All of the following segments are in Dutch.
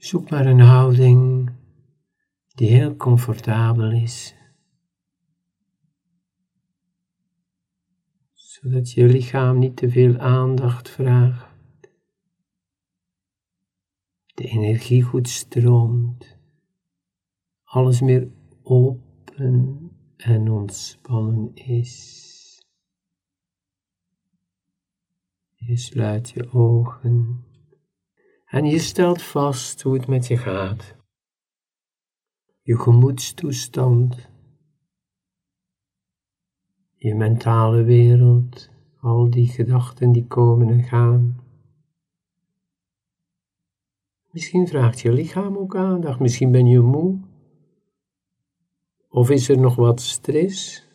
Zoek maar een houding die heel comfortabel is. Zodat je lichaam niet te veel aandacht vraagt. De energie goed stroomt. Alles meer open en ontspannen is. Je sluit je ogen en je stelt vast hoe het met je gaat. Je gemoedstoestand, je mentale wereld, al die gedachten die komen en gaan. Misschien vraagt je lichaam ook aandacht, misschien ben je moe. Of is er nog wat stress?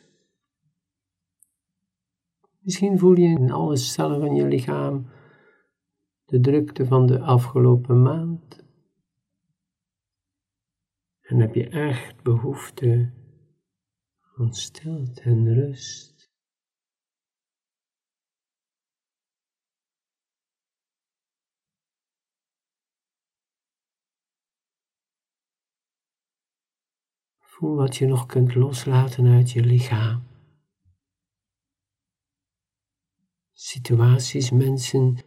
Misschien voel je in alle cellen van je lichaam de drukte van de afgelopen maand. En heb je echt behoefte aan stilte en rust. Voel wat je nog kunt loslaten uit je lichaam. situaties, mensen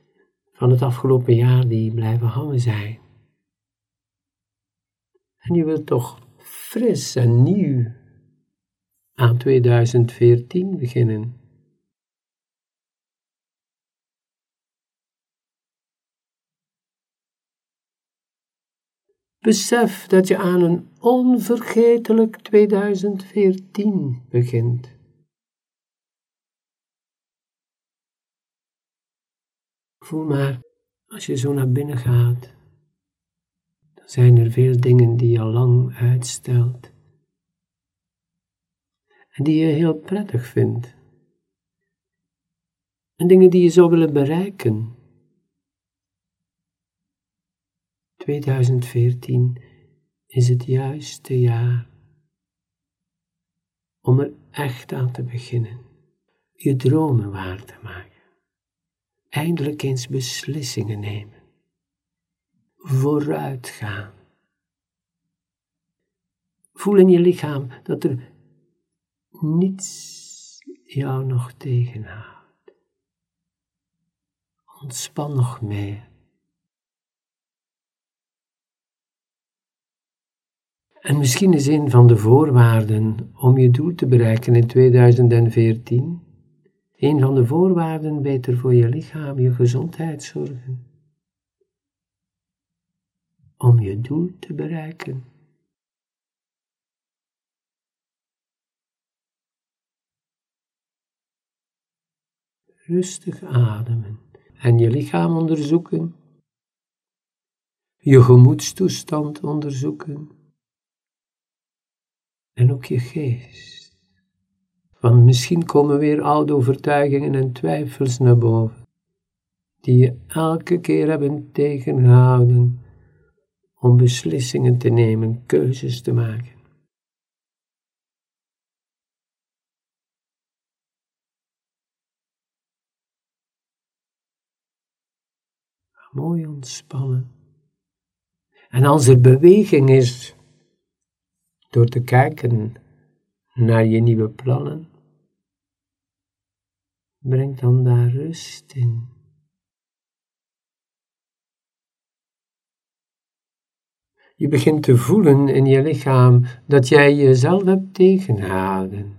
van het afgelopen jaar die blijven hangen zijn. En je wilt toch fris en nieuw aan 2014 beginnen. Besef dat je aan een onvergetelijk 2014 begint. Voel maar, als je zo naar binnen gaat, dan zijn er veel dingen die je lang uitstelt. En die je heel prettig vindt. En dingen die je zou willen bereiken. 2014 is het juiste jaar om er echt aan te beginnen, je dromen waar te maken eindelijk eens beslissingen nemen. Vooruitgaan. Voel in je lichaam dat er niets jou nog tegenhoudt. Ontspan nog meer. En misschien is een van de voorwaarden om je doel te bereiken in 2014 een van de voorwaarden beter voor je lichaam, je gezondheid zorgen. Om je doel te bereiken. Rustig ademen en je lichaam onderzoeken. Je gemoedstoestand onderzoeken. En ook je geest. Want misschien komen weer oude overtuigingen en twijfels naar boven, die je elke keer hebben tegengehouden om beslissingen te nemen, keuzes te maken. Mooi ontspannen. En als er beweging is, door te kijken naar je nieuwe plannen. Breng dan daar rust in. Je begint te voelen in je lichaam dat jij jezelf hebt tegengehouden.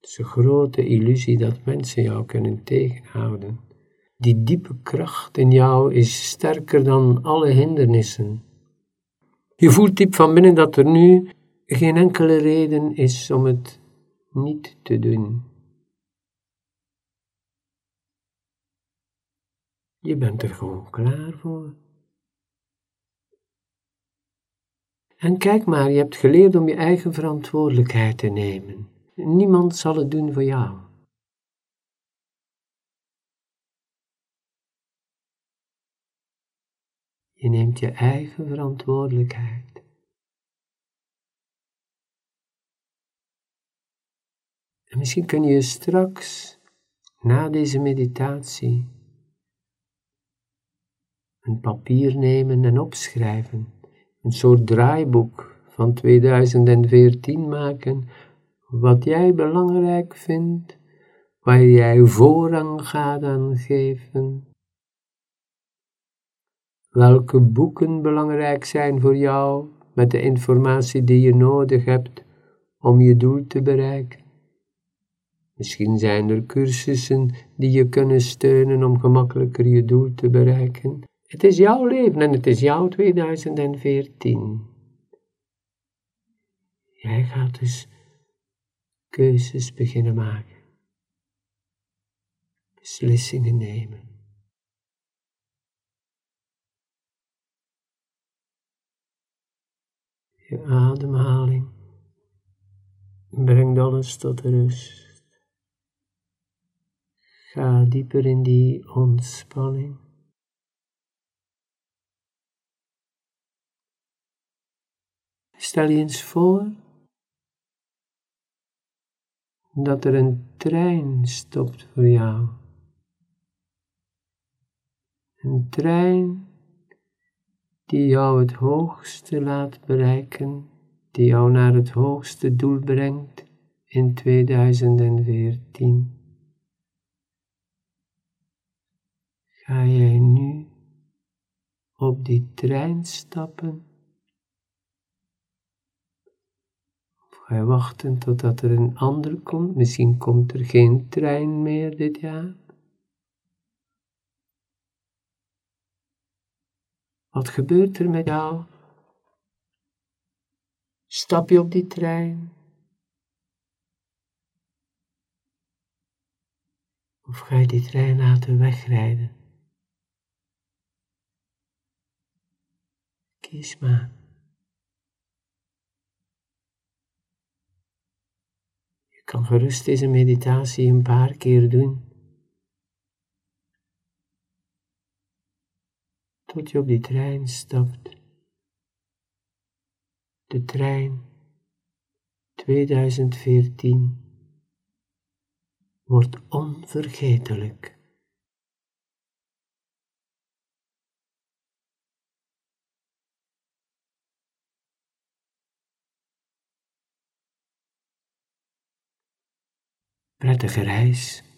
Het is een grote illusie dat mensen jou kunnen tegenhouden. Die diepe kracht in jou is sterker dan alle hindernissen. Je voelt diep van binnen dat er nu geen enkele reden is om het niet te doen. Je bent er gewoon klaar voor. En kijk maar, je hebt geleerd om je eigen verantwoordelijkheid te nemen. Niemand zal het doen voor jou. Je neemt je eigen verantwoordelijkheid. En misschien kun je straks, na deze meditatie, een papier nemen en opschrijven, een soort draaiboek van 2014 maken, wat jij belangrijk vindt, waar jij voorrang gaat aan geven. Welke boeken belangrijk zijn voor jou met de informatie die je nodig hebt om je doel te bereiken. Misschien zijn er cursussen die je kunnen steunen om gemakkelijker je doel te bereiken. Het is jouw leven en het is jouw 2014. Jij gaat dus keuzes beginnen maken. Beslissingen nemen. Je ademhaling brengt alles tot rust. Ga dieper in die ontspanning. Stel je eens voor dat er een trein stopt voor jou. Een trein die jou het hoogste laat bereiken, die jou naar het hoogste doel brengt in 2014. Ga jij nu op die trein stappen? Of ga je wachten totdat er een ander komt? Misschien komt er geen trein meer dit jaar. Wat gebeurt er met jou? Stap je op die trein? Of ga je die trein laten wegrijden? Kies maar. Je kan gerust deze meditatie een paar keer doen. Tot je op die trein stapt. De trein 2014 wordt onvergetelijk. Prettige reis.